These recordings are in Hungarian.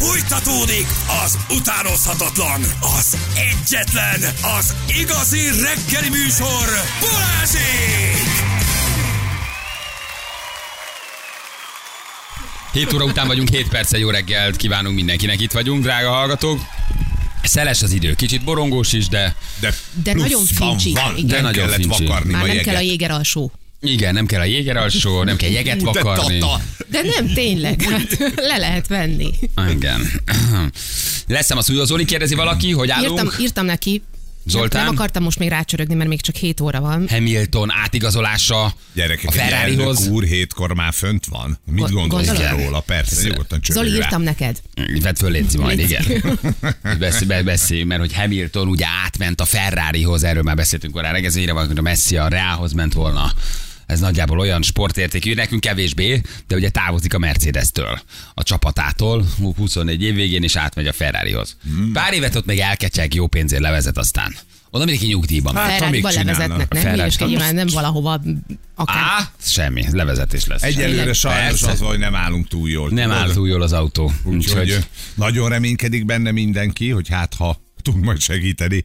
Fújtatódik az utánozhatatlan, az egyetlen, az igazi reggeli műsor, Balázsék! 7 óra után vagyunk, 7 perce jó reggelt kívánunk mindenkinek. Itt vagyunk, drága hallgatók. Szeles az idő, kicsit borongós is, de De, De nagyon van, fincsi. Van, Igen. de nagyon kellett fincsi. vakarni Már nem jeget. kell a jéger alsó. Igen, nem kell a jéger alsó, nem kell jeget vakarni. De nem tényleg, hát le lehet venni. Igen. Leszem a szújó, Zoli kérdezi valaki, hogy állunk? Írtam, írtam neki, Zoltán? nem akartam most még rácsörögni, mert még csak 7 óra van. Hamilton átigazolása Gyerekek, a Ferrarihoz. úr hétkor már fönt van. Mit Gond- gondolsz gondolod? róla? Persze, nyugodtan csörög Zoli, rá. írtam neked. Vedd föl, Léci, majd, igen. Beszélj, be- beszélj, mert hogy Hamilton ugye átment a Ferrarihoz, erről már beszéltünk korábban, regezőre van, hogy a Messi a Reálhoz ment volna. Ez nagyjából olyan sportértékű, nekünk kevésbé, de ugye távozik a Mercedes-től, a csapatától, 24 év végén, és átmegy a Ferrarihoz. Hmm. Pár évet ott még elkecseg, jó pénzért levezet aztán. Oda mindenki nyugdíjban. Hát, Ferrari-ba levezetnek, nem? Ferrari- már nem valahova akár. Á, semmi, levezetés lesz. Egyelőre sajnos Persze. az, hogy nem állunk túl jól. Nem tudod? áll túl jól az autó. Úgyhogy Úgyhogy nagyon reménykedik benne mindenki, hogy hát ha tud majd segíteni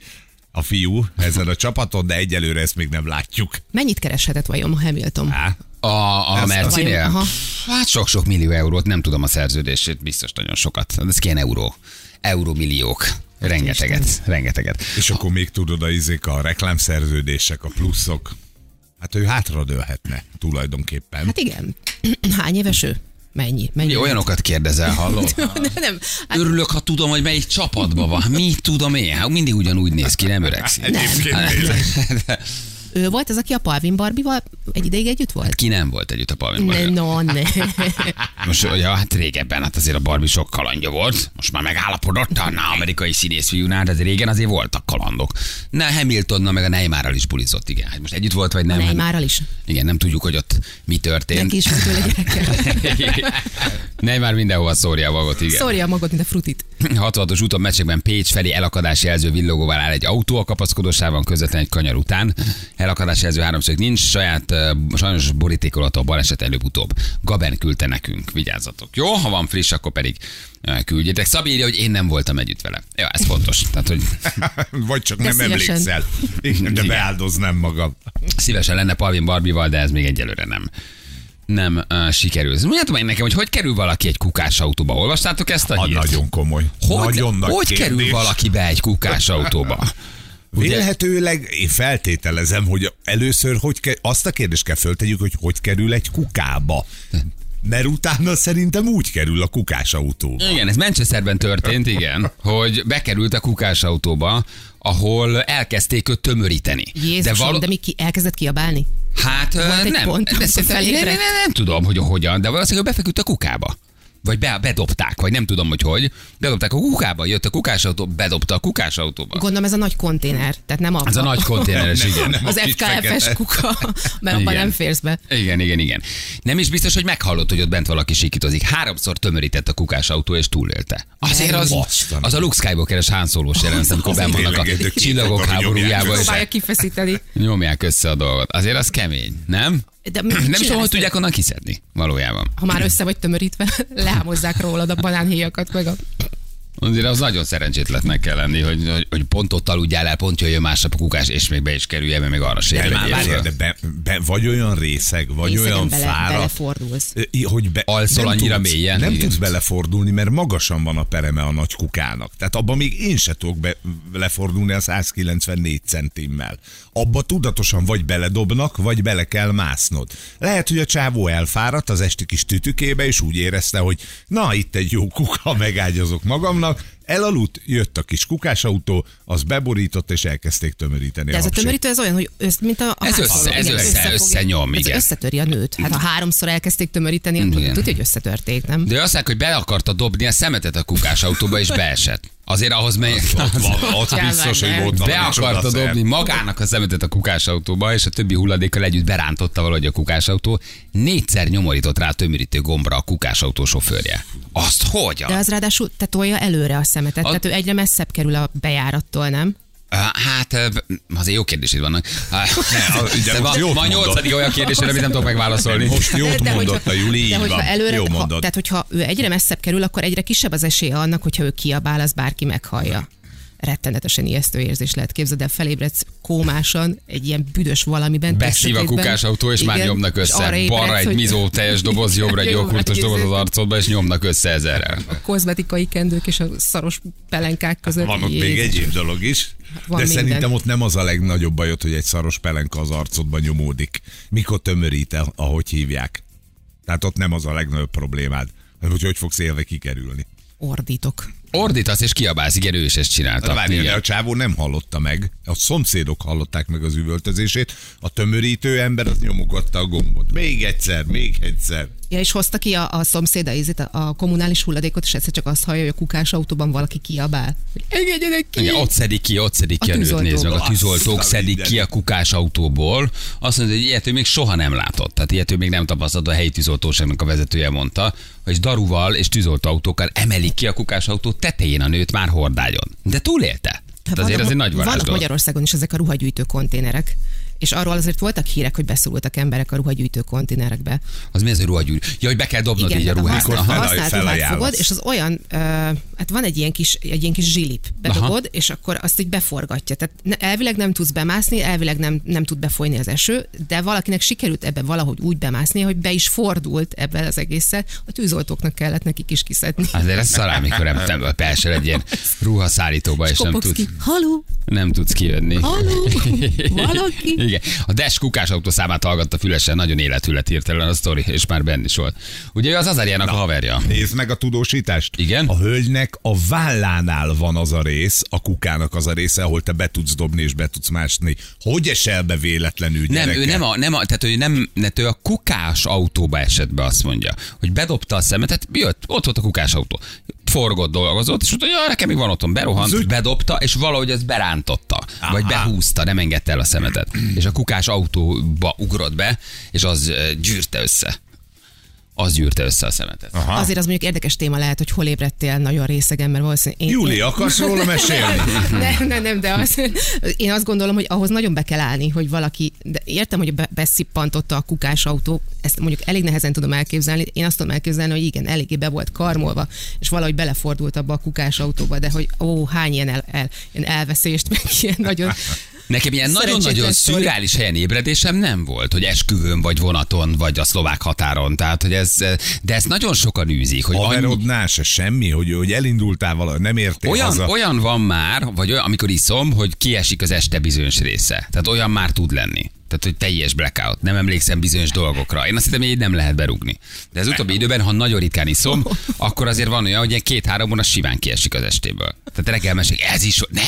a fiú ezen a csapaton, de egyelőre ezt még nem látjuk. Mennyit kereshetett vajon a Hamilton? Á, A, a Mercinél? Hát sok-sok millió eurót, nem tudom a szerződését, biztos nagyon sokat. Ez kéne euró. Eurómilliók. Rengeteget, rengeteget. és akkor még tudod a izék, a reklámszerződések, a pluszok. Hát ő hátradőlhetne tulajdonképpen. Hát igen. Hány éves ő? Mennyi? Mennyi? Mi olyanokat kérdezel, hallod? nem, nem. Hát, Örülök, ha tudom, hogy melyik csapatban van. Mi tudom én? Hát mindig ugyanúgy néz ki, nem öregszik. Egyébként tényleg. ő volt az, aki a Palvin Barbival egy ideig együtt volt? Ki nem volt együtt a Palmin Ne, no, ne. Most, ja, hát régebben, hát azért a Barbie sok kalandja volt. Most már megállapodott a amerikai színészfiúnál, de azért régen azért voltak kalandok. Na, Hamiltonnal meg a Neymarral is bulizott, igen. Hát most együtt volt, vagy nem? Hát- Neymarral is. Igen, nem tudjuk, hogy ott mi történt. Neki is tőle. Neymar mindenhova szórja a magot, igen. Szórja a magot, mint a frutit. 66-os úton meccsekben Pécs felé elakadás jelző villogóval áll egy autó a kapaszkodósában közvetlen egy kanyar után. Elakadás jelző háromszög nincs, saját, sajnos borítékolható a baleset előbb-utóbb. Gaben küldte nekünk, vigyázzatok. Jó, ha van friss, akkor pedig küldjétek. Szabi írja, hogy én nem voltam együtt vele. Ja, ez fontos. Tehát, hogy Vagy csak De nem szívesen. emlékszel. Igen, de beáldoznám magam. szívesen lenne Palvin Barbival, de ez még egyelőre nem nem uh, sikerül. Mondjátok meg nekem, hogy hogy kerül valaki egy kukás autóba? Olvastátok ezt a A hírt? nagyon komoly. Hogy, nagyon nagy hogy kérdés. kerül valaki be egy kukás autóba? Ugye- Vélhetőleg én feltételezem, hogy először hogy ke- azt a kérdést kell föltegyük, hogy hogy kerül egy kukába. Mert utána szerintem úgy kerül a kukás autóba. Igen, ez Manchesterben történt, igen, hogy bekerült a kukás autóba, ahol elkezdték őt tömöríteni. Jézusom, de, való- de mi ki, elkezdett kiabálni? Hát egy nem, pont, nem, nem, nem, nem tudom, hogy hogyan, de valószínűleg befeküdt a kukába. Vagy be, bedobták, vagy nem tudom, hogy hogy. Bedobták a kukába, jött a kukásautó, bedobta a kukásautóba. Gondolom ez a nagy konténer, tehát nem a, Ez a nagy konténeres, Nem, igen. nem. az fekete. kuka, mert abban nem férsz be. Igen, igen, igen. Nem is biztos, hogy meghallott, hogy ott bent valaki sikítozik. Háromszor tömörített a kukás autó, és túlélte. Azért az, az a Luke Skywalker-es Han Solo-s jelenet, amikor az ben vannak a csillagok háborújába, nyomják össze a dolgot. Azért az kemény, nem? De mit Nem is hogy tudják onnan kiszedni, valójában. Ha már össze vagy tömörítve, lehámozzák rólad a banánhéjakat, meg a... Azért az nagyon szerencsétletnek kell lenni, hogy, hogy, hogy pont ott aludjál el, pont jöjjön másnap a kukás, és még be is kerülje, mert még arra se De már várjál, de be, be, vagy olyan részeg, vagy Részegen olyan bele- fáradt, belefordulsz. hogy be, Alszol nem annyira tudsz, mélyen, Nem igen. tudsz belefordulni, mert magasan van a pereme a nagy kukának. Tehát abban még én se tudok be, lefordulni a 194 centimmel. Abba tudatosan vagy beledobnak, vagy bele kell másznod. Lehet, hogy a csávó elfáradt az esti kis tütükébe, és úgy érezte, hogy na, itt egy jó kuka, megágyazok magamnak, vannak elaludt, jött a kis kukásautó, az beborított, és elkezdték tömöríteni De ez a habsét. tömörítő, ez olyan, hogy össz, mint a, a Ez össze- ez Igen, össze- összefogja. összenyom, Ez igen. összetöri a nőt. Hát ha háromszor elkezdték tömöríteni, akkor Igen. tudja, hogy összetörték, nem? De azt mondják, hogy be akarta dobni a szemetet a kukás autóba, és beesett. Azért ahhoz mely... Ott, van, ott biztos, hogy volt Be akarta dobni magának a szemetet a kukásautóba, és a többi hulladékkal együtt berántotta valahogy a kukásautó. Négyszer nyomorított rá a tömörítő gombra a kukásautó sofőrje. Azt hogyan? De az ráadásul te tolja előre a szemetet, A- tehát ő egyre messzebb kerül a bejárattól, nem? Hát, azért jó kérdésed vannak. De van, van nyolcadik olyan kérdésre, amit nem tudok megválaszolni. Most jót De mondott hogyha- a Juli, de hogyha van. előre, Jó ha, mondod. tehát hogyha ő egyre messzebb kerül, akkor egyre kisebb az esélye annak, hogyha ő kiabál, az bárki meghallja. Rettenetesen ijesztő érzés lehet képzeld el, felébredsz kómásan, egy ilyen büdös valamiben. Beszív a sötétben. kukásautó, és már Igen, nyomnak és arra össze. ébredsz, Balra egy hogy mizó teljes doboz, jobbra egy Jó, joghurtos hát doboz az arcodba, és nyomnak össze ezerrel. A kozmetikai kendők és a szaros pelenkák között. Van ott még egyéb dolog is. Van de minden. szerintem ott nem az a legnagyobb bajod, hogy egy szaros pelenka az arcodban nyomódik. Mikor tömörít el, ahogy hívják. Tehát ott nem az a legnagyobb problémád, hogy hogy fogsz élve kikerülni. Ordítok. Ordítasz és kiabálsz, igen, ő is ezt csinálta. Várjál, de Igen. a csávó nem hallotta meg, a szomszédok hallották meg az üvöltözését, a tömörítő ember az nyomogatta a gombot. Még egyszer, még egyszer. Ja, és hozta ki a, a szomszéda ízét, a, a kommunális hulladékot, és egyszer csak azt hallja, hogy a kukás autóban valaki kiabál. Engedjenek ki! Igen, ott szedik ki, ott szedik ki A a, nőt, nézd meg, a tűzoltók szedik mindenit. ki a kukás autóból. Azt mondja, hogy ilyet ő még soha nem látott. Tehát ilyet ő még nem tapasztalt, a helyi tűzoltóságnak a vezetője mondta, hogy daruval és tűzoltóautókkal emelik ki a kukás autó tetején a nőt már hordágyon. De túlélte. Tehát azért ez egy nagy varázs Vannak. Magyarországon is ezek a ruhagyűjtő konténerek. És arról azért voltak hírek, hogy beszorultak emberek a ruhagyűjtő konténerekbe. Az mi az, hogy ruhagyűr? Ja, hogy be kell dobnod így a tehát ruhát. Aha. fel- használt ruhát fogod, és az olyan, uh, hát van egy ilyen kis, egy ilyen kis zsilip, bedobod, és akkor azt így beforgatja. Tehát ne- elvileg nem tudsz bemászni, elvileg nem, nem tud befolyni az eső, de valakinek sikerült ebbe valahogy úgy bemászni, hogy be is fordult ebben az egésszel. A tűzoltóknak kellett nekik is kiszedni. Azért ez szarál, mikor nem, nem beesel egy ilyen ruhaszállítóba, és nem Kopogsz tudsz, ki. Haló, nem tudsz kijönni. haló, valaki. Igen. A Dash kukás autó számát hallgatta fülesen, nagyon élethület hirtelen a sztori, és már benne is volt. Ugye az Azariának a haverja. Nézd meg a tudósítást. Igen? A hölgynek a vállánál van az a rész, a kukának az a része, ahol te be tudsz dobni és be tudsz másni. Hogy esel be véletlenül, Nem, gyereke? ő nem a, nem a, tehát ő nem, tehát ő a kukás autóba esett be, azt mondja, hogy bedobta a szemetet, jött, ott volt a kukás autó. Forgott, dolgozott, és mondta, hogy ja, nekem még van otthon, berohant, Az úgy- bedobta, és valahogy ezt berántotta, Aha. vagy behúzta, nem engedte el a szemetet. És a kukás autóba ugrott be, és az gyűrte össze. Az gyűrte össze a szemetet. Aha. Azért az mondjuk érdekes téma lehet, hogy hol ébredtél nagyon részegen, mert valószínűleg... Én, Júli, én- akarsz róla mesélni? Nem, nem, nem, de az, én azt gondolom, hogy ahhoz nagyon be kell állni, hogy valaki, de értem, hogy be, beszippantotta a kukás autó, ezt mondjuk elég nehezen tudom elképzelni, én azt tudom elképzelni, hogy igen, eléggé be volt karmolva, és valahogy belefordult abba a kukás autóba, de hogy ó, hány ilyen, el, el, ilyen elveszést, meg ilyen nagyon... Nekem ilyen nagyon-nagyon szürreális helyen ébredésem nem volt, hogy esküvőn, vagy vonaton, vagy a szlovák határon. Tehát, hogy ez, de ezt nagyon sokan űzik, hogy annyi, Haverodnál se semmi, hogy, hogy elindultál valahogy, nem értél olyan, haza. olyan van már, vagy olyan, amikor iszom, hogy kiesik az este bizonyos része. Tehát olyan már tud lenni. Tehát, hogy teljes blackout. Nem emlékszem bizonyos dolgokra. Én azt hittem, hogy így nem lehet berúgni. De az utóbbi időben, ha nagyon ritkán iszom, akkor azért van olyan, hogy ilyen két-három óra simán kiesik az estéből. Tehát reggel mesél, ez is, ne!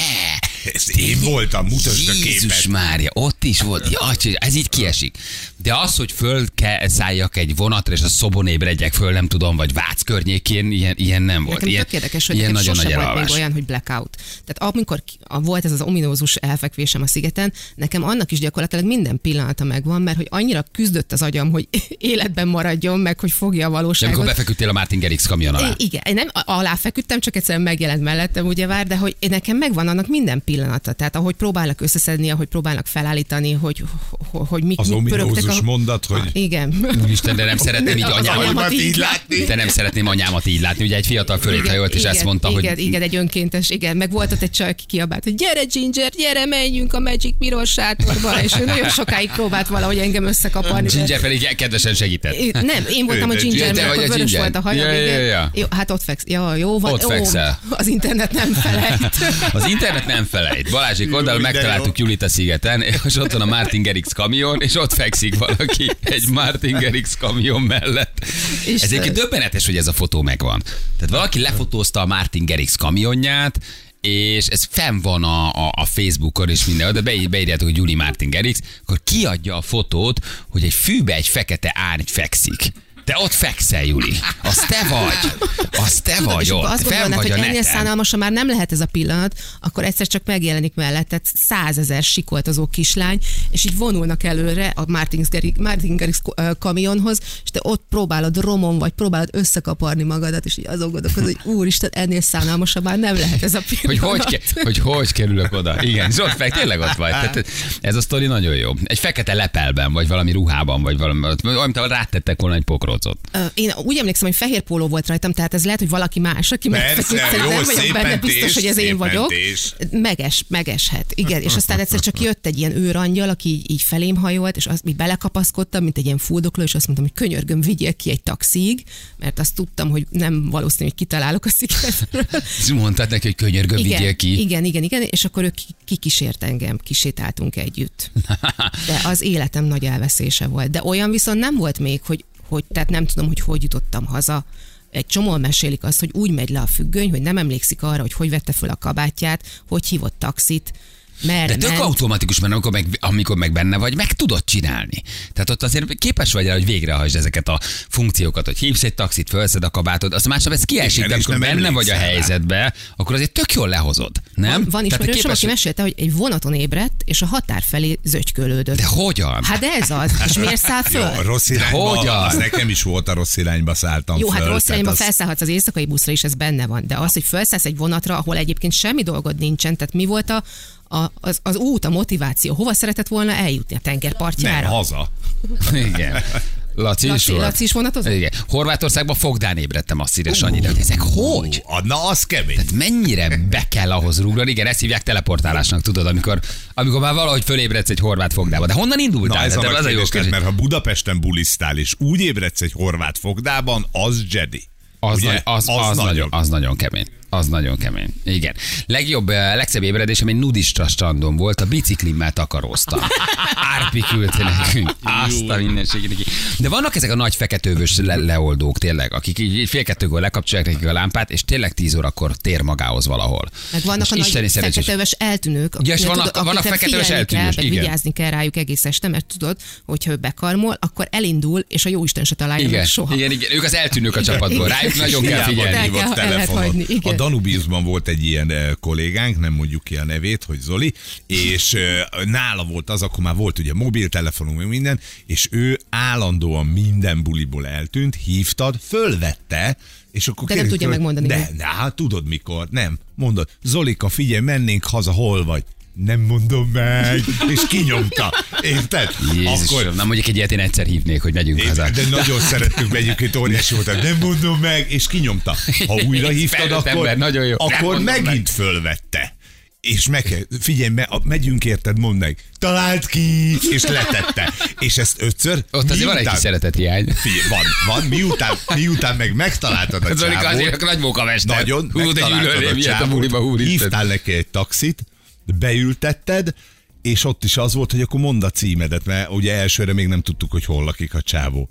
Ez én voltam, mutasd a Jézus képet. Mária, ott is volt. Ja, ez így kiesik. De az, hogy föl kell szálljak egy vonatra, és a szobon ébredjek föl, nem tudom, vagy Vác környékén, ilyen, ilyen nem volt. Nekem ilyen, tök érdekes, hogy ilyen nagyon sose nagy volt még elalvás. olyan, hogy blackout. Tehát amikor volt ez az ominózus elfekvésem a szigeten, nekem annak is gyakorlatilag minden pillanata megvan, mert hogy annyira küzdött az agyam, hogy életben maradjon, meg hogy fogja a De valóságot. amikor befeküdtél a Martin Gerix kamion alá. I- Igen, én nem alá feküdtem, csak egyszerűen megjelent mellettem, ugye vár, de hogy én nekem megvan annak minden pillanata. Tehát ahogy próbálnak összeszedni, ahogy próbálnak felállítani, hogy, hogy, hogy mik, Az mik pörögtek ominózus a... mondat, hogy- Ah, Igen. Úristen, de nem szeretném így Az anyámat, így látni. de nem szeretném anyámat így látni. Ugye egy fiatal fölét hajolt, és igen, ezt mondta, igen, hogy Igen, egy önkéntes, igen. Meg volt ott egy csaj, aki kiabált, hogy gyere Ginger, gyere, menjünk a Magic Mirror sátorba, és ő nagyon sokáig próbált valahogy engem összekaparni. Ginger pedig kedvesen segített. Nem, én voltam a Ginger, mert vagy akkor vörös Ginger. volt a haja. Ja, ja, igen. ja. Jó, hát ott feksz. Ja, jó, van. Ott fekszel. Az internet nem felejt. Az internet nem felejt. Balázsik oldal Jó, de megtaláltuk. Julit a szigeten, és ott van a Martin Gerix kamion, és ott fekszik valaki egy Martin Gerix kamion mellett. És ez egyébként döbbenetes, hogy ez a fotó megvan. Tehát valaki lefotózta a Martin Gerix kamionját, és ez fenn van a, a, a Facebookon és minden, de beír, beírjátok, hogy Juli Martin Gerix, akkor kiadja a fotót, hogy egy fűbe egy fekete árny fekszik. Te ott fekszel, Juli. Az te vagy. Az te vagy és akkor ott. azt gondolnád, vagy hogy ennél szánalmasan már nem lehet ez a pillanat, akkor egyszer csak megjelenik mellett százezer sikoltozó kislány, és így vonulnak előre a Martins Garrix, Martin Garrix kamionhoz, és te ott próbálod romon, vagy próbálod összekaparni magadat, és így azon gondolkodod, hogy úristen, ennél szánalmasabb már nem lehet ez a hogy pillanat. hogy, ke- hogy hogy kerülök oda. Igen, és ott meg tényleg ott vagy. Tehát ez a sztori nagyon jó. Egy fekete lepelben, vagy valami ruhában, vagy valami, olyan, rátettek volna egy pokrócot. Ö, Én úgy emlékszem, hogy fehér póló volt rajtam, tehát ez lehet, hogy valaki más, aki megfeküdt, nem vagyok szép benne mentés, biztos, hogy ez én vagyok. mentés. Meges, megeshet, igen. És aztán egyszer csak jött egy ilyen őrangyal, aki így, így felém hajolt, és azt mi belekapaszkodtam, mint egy ilyen fuldokló, és azt mondtam, hogy könyörgöm, vigyél ki egy taxig, mert azt tudtam, hogy nem valószínű, hogy kitalálok a sziketről. És mondtad neki, hogy könyörgöm, vigyél ki. Igen, igen, igen, és akkor ő ki- kikísért engem, kisétáltunk együtt. De az életem nagy elveszése volt. De olyan viszont nem volt még, hogy, hogy tehát nem tudom, hogy hogy jutottam haza. Egy csomó mesélik azt, hogy úgy megy le a függöny, hogy nem emlékszik arra, hogy hogy vette föl a kabátját, hogy hívott taxit, merre De tök ment. automatikus, mert amikor meg, amikor meg benne vagy, meg tudod csinálni. Tehát ott azért képes vagy rá, hogy végrehajtsd ezeket a funkciókat, hogy hívsz egy taxit, fölszed a kabátod, azt másnap ez kiesik, Igen, de amikor nem benne vagy a helyzetbe, akkor azért tök jól lehozod. Nem? Van, van ismerősöm, képes- aki mesélte, hogy egy vonaton ébredt, és a határ felé zögykölődött. De hogyan? Hát de ez az. És miért száll Jó, föl? rossz irányba, hogyan? az nekem is volt a rossz irányba szálltam Jó, föl. hát rossz irányba az- felszállhatsz az éjszakai buszra is, ez benne van. De az, hogy felszállsz egy vonatra, ahol egyébként semmi dolgod nincsen, tehát mi volt a, a, az, az út, a motiváció? Hova szeretett volna eljutni? A Nem, tengerpartjára? haza. Igen. Laci, Laci, volt? Laci is vonatozott? Igen. Horvátországban fogdán ébredtem azt írja Sanyi, de hogy ezek hogy? Ú, Na, az kemény. Mennyire be kell ahhoz rúgni? Igen, ezt hívják teleportálásnak, tudod, amikor, amikor már valahogy fölébredsz egy horvát fogdába. De honnan indultál? Na ez a Tehát nagy az a jó kérdés, mert ha Budapesten bulisztál, és úgy ébredsz egy horvát fogdában, az Jedi. Az, Ugye? nagy, az, az, az, nagyon, az nagyon kemény. Az nagyon kemény. Igen. Legjobb, eh, legszebb ébredésem egy nudista strandon volt, a biciklimmel takaróztam. Árpi küldte nekünk. Azt a mindenségét. neki. De vannak ezek a nagy feketővös le- leoldók tényleg, akik így fél kettőkor lekapcsolják nekik a lámpát, és tényleg tíz órakor tér magához valahol. Meg vannak És a nagy isteni szerencsés- feketeöves eltűnők, Ja, és akiknek vannak- tudod, vannak kell, eltűnős, meg igen. vigyázni kell rájuk egész este, mert tudod, hogyha ő bekarmol, akkor elindul, és a jóisten se találja Igen, meg soha. igen, igen, ők az eltűnők a csapatból. Rájuk nagyon kell figyelni. El kell- telefonot. hagyni, igen. Danubiusban volt egy ilyen eh, kollégánk, nem mondjuk ki a nevét, hogy Zoli, és eh, nála volt az, akkor már volt ugye mobiltelefonunk, minden, és ő állandóan minden buliból eltűnt, hívtad, fölvette, és akkor De nem kérdezte, tudja hogy- megmondani, De, de hát tudod mikor, nem. Mondod, Zolika, figyelj, mennénk haza, hol vagy? Nem mondom meg, és kinyomta. Érted? Jézusom, nem mondjuk egy ilyet én egyszer hívnék, hogy megyünk haza. de nagyon szerettük, mert egyébként óriási volt, nem mondom meg, és kinyomta. Ha újra hívtad, akkor, ember, nagyon jó. Akkor megint fölvette. És meg kell, figyelj, me, megyünk érted, mondd meg. Talált ki, és letette. És ezt ötször. Ott azért van egy miután- kis szeretethiány. Figyelj, van, van, miután, miután meg megtaláltad a csávót, azért nagy mókamester. nagyon, Hú, megtaláltad a csávót, hívtál neki egy taxit, beültetted, és ott is az volt, hogy akkor mondd a címedet, mert ugye elsőre még nem tudtuk, hogy hol lakik a csávó.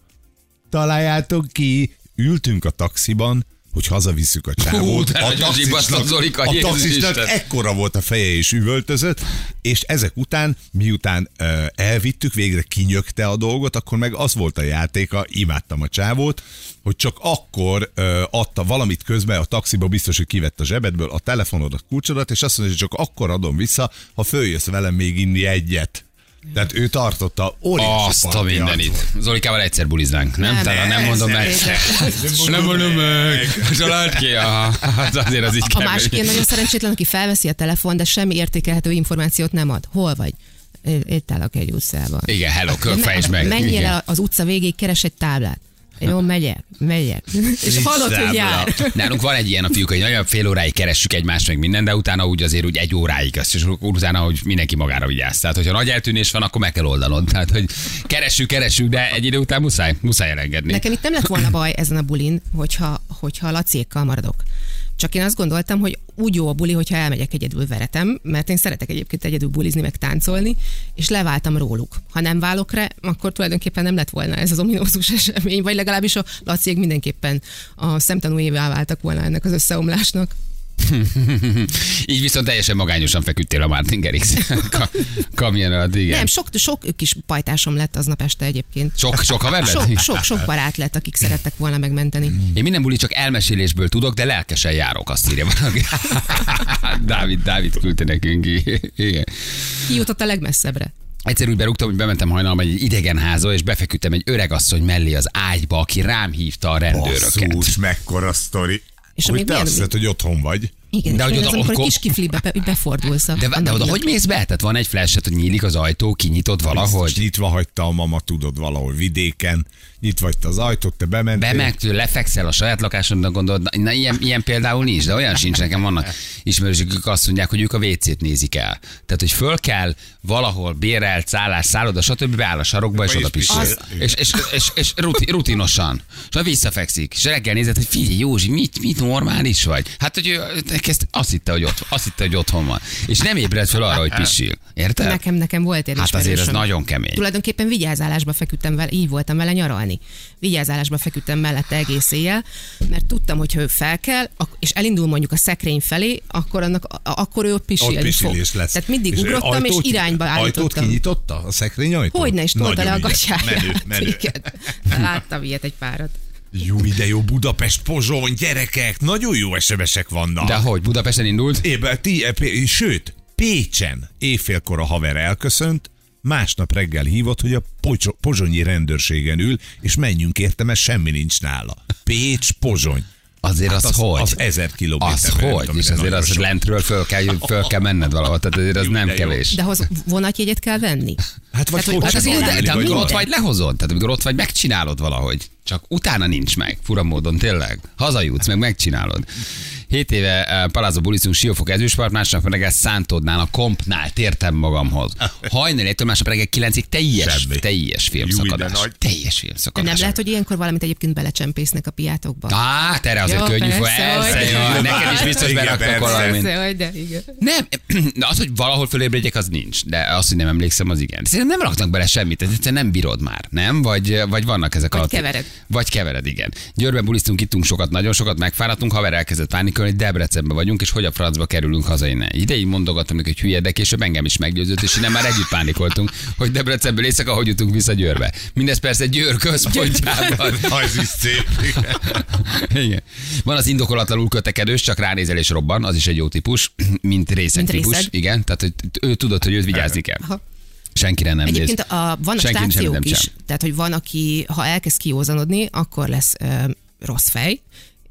Találjátok ki, ültünk a taxiban, hogy hazavisszük a csávót. de nagyon zsibbasztott, Zolika, a taxisnak ekkora volt a feje és üvöltözött, és ezek után, miután ö, elvittük, végre kinyögte a dolgot, akkor meg az volt a játéka, imádtam a csávót, hogy csak akkor ö, adta valamit közben a taxiba, biztos, hogy kivett a zsebedből a telefonodat, kulcsodat, és azt mondja, hogy csak akkor adom vissza, ha följössz velem még inni egyet. Tehát ő tartotta óriási Azt a mindenit. Zolikával egyszer buliznánk, nem? Nem, Talán nem mondom meg. nem. Mondom meg. Család ki. Hát azért az így A másik ilyen nagyon szerencsétlen, aki felveszi a telefon, de semmi értékelhető információt nem ad. Hol vagy? Itt állok egy utcában. Igen, hello, fejtsd meg. Menjél az utca végéig, keres egy táblát. Jó, megyek, megyek. És hallod, hogy jár. Nálunk van egy ilyen a fiúk, hogy nagyon fél óráig keressük egymást, meg minden, de utána úgy azért úgy egy óráig, azt, és utána, hogy mindenki magára vigyáz. Tehát, hogyha nagy eltűnés van, akkor meg kell oldanod. Tehát, hogy keressük, keressük, de egy idő után muszáj, muszáj elengedni. Nekem itt nem lett volna baj ezen a bulin, hogyha, hogyha Laciékkal maradok. Csak én azt gondoltam, hogy úgy jó a buli, hogyha elmegyek egyedül veretem, mert én szeretek egyébként egyedül bulizni, meg táncolni, és leváltam róluk. Ha nem válok rá, akkor tulajdonképpen nem lett volna ez az ominózus esemény, vagy legalábbis a Laciék mindenképpen a szemtanújévá váltak volna ennek az összeomlásnak. Így viszont teljesen magányosan feküdtél a Martin Garrix ka- kamion alatt, igen. Nem, sok, sok kis pajtásom lett aznap este egyébként. Sok, sok haver lett? Sok, sok, sok barát lett, akik szerettek volna megmenteni. Én minden buli csak elmesélésből tudok, de lelkesen járok, azt írja valaki. Dávid, Dávid küldte nekünk. Igen. Ki jutott a legmesszebbre? Egyszer úgy berúgtam, hogy bementem hajnalban egy idegen házba, és befeküdtem egy öreg asszony mellé az ágyba, aki rám hívta a rendőröket. Basszus, mekkora sztori. És hogy te milyen- azt hiszed, hogy otthon vagy. Igen, De de hogy oda- az, amikor akkor- kis kiflibe be, befordulsz. De, a de oda hogy mész be? Tehát van egy flashet, hogy nyílik az ajtó, kinyitott Biztos valahogy? nyitva hagyta a mama, tudod, valahol vidéken. Nyitva hagyta az ajtót, te bementél. Bemegy, lefekszel a saját lakásodnak, gondolod, na, na ilyen, ilyen, például nincs, de olyan sincs nekem, vannak ismerősök, akik azt mondják, hogy ők a WC-t nézik el. Tehát, hogy föl kell valahol bérelt, szállás, szálloda, stb. beáll a sarokba, és És oda pisil. pisil. És, és, és, és ruti, rutinosan. És visszafekszik. És reggel nézed, hogy figyelj, Józsi, mit, mit normális vagy? Hát, hogy ő ezt azt hitte, hogy ott, azt hitte, hogy otthon van. És nem ébred fel arra, hogy pisil. Érted? Nekem, nekem volt egy Hát azért ez nagyon kemény. Tulajdonképpen vigyázálásba feküdtem vele, így voltam vele nyaralni. Vigyázálásba feküdtem mellette egész éjjel, mert tudtam, hogy ha ő fel kell, ak- és elindul mondjuk a szekrény felé, akkor, annak, akkor ő ott Ott pisilni pisilés fog. lesz. Tehát mindig ugrottam, és ajtót- irányba Ajtót állítottam. kinyitotta? A szekrény ajtót? Hogyne is tolta le a gatyáját. Menő, menő. Igen. Láttam ilyet egy párat. Jó, de jó Budapest, Pozsony, gyerekek, nagyon jó SMS-ek vannak. De hogy, Budapesten indult? Ébe, ti, e, P- sőt, Pécsen éjfélkor a haver elköszönt, másnap reggel hívott, hogy a pozsonyi rendőrségen ül, és menjünk érte, mert semmi nincs nála. Pécs, Pozsony. Azért Hát az, az- hogy? az ezer kilométer, Az hogy? tudom, És azért az sok. lentről föl kell, föl kell menned valahol, tehát azért az nem kevés. De ahhoz vonatjegyet kell venni. Hát vagy Tehát, hogy Hát kocsiba az Csak de, amikor ott vagy, lehozod. Tehát amikor ott vagy, megcsinálod valahogy. Csak utána nincs meg. Fura módon tényleg. Hazajutsz, meg megcsinálod. Hét éve uh, Palazzo buliszunk Siófok ezüstpart, másnap reggel Szántódnál, a kompnál tértem magamhoz. Hajnal egytől másnap reggel kilencig teljes, Semmi. teljes filmszakadás. nagy. Teljes filmszakadás. nem lehet, hogy ilyenkor valamit egyébként belecsempésznek a piátokba. Á, erre azért Jó, könnyű, persze, persze, hogy- jó, neked is biztos beraktak valamit. De, igen. Nem, de az, hogy valahol fölébredjek, az nincs. De az, hogy nem emlékszem, az igen. Szerintem nem raknak bele semmit, ez egyszerűen nem bírod már, nem? Vagy, vagy vannak ezek Vagy a... kevered. Vagy kevered, igen. Győrben bulisztunk, ittunk sokat, nagyon sokat, megfáradtunk, haver elkezdett hogy Debrecenbe vagyunk, és hogy a francba kerülünk haza innen. Ideig mondogattam neki, hogy hülye, de később engem is meggyőzött, és innen már együtt pánikoltunk, hogy Debrecenből éjszaka hogy jutunk vissza Győrbe. Mindez persze Győr központjában. Az is szép. Igen. Van az indokolatlanul kötekedős, csak ránézel és robban, az is egy jó típus, mint részeg Mint típus. részeg. Igen, tehát hogy ő tudod, hogy őt vigyázni kell. Aha. Senkire nem Egyébként néz. a, vannak Senki semmit stációk nem is, sem. tehát hogy van, aki ha elkezd kiózanodni, akkor lesz ö, rossz fej,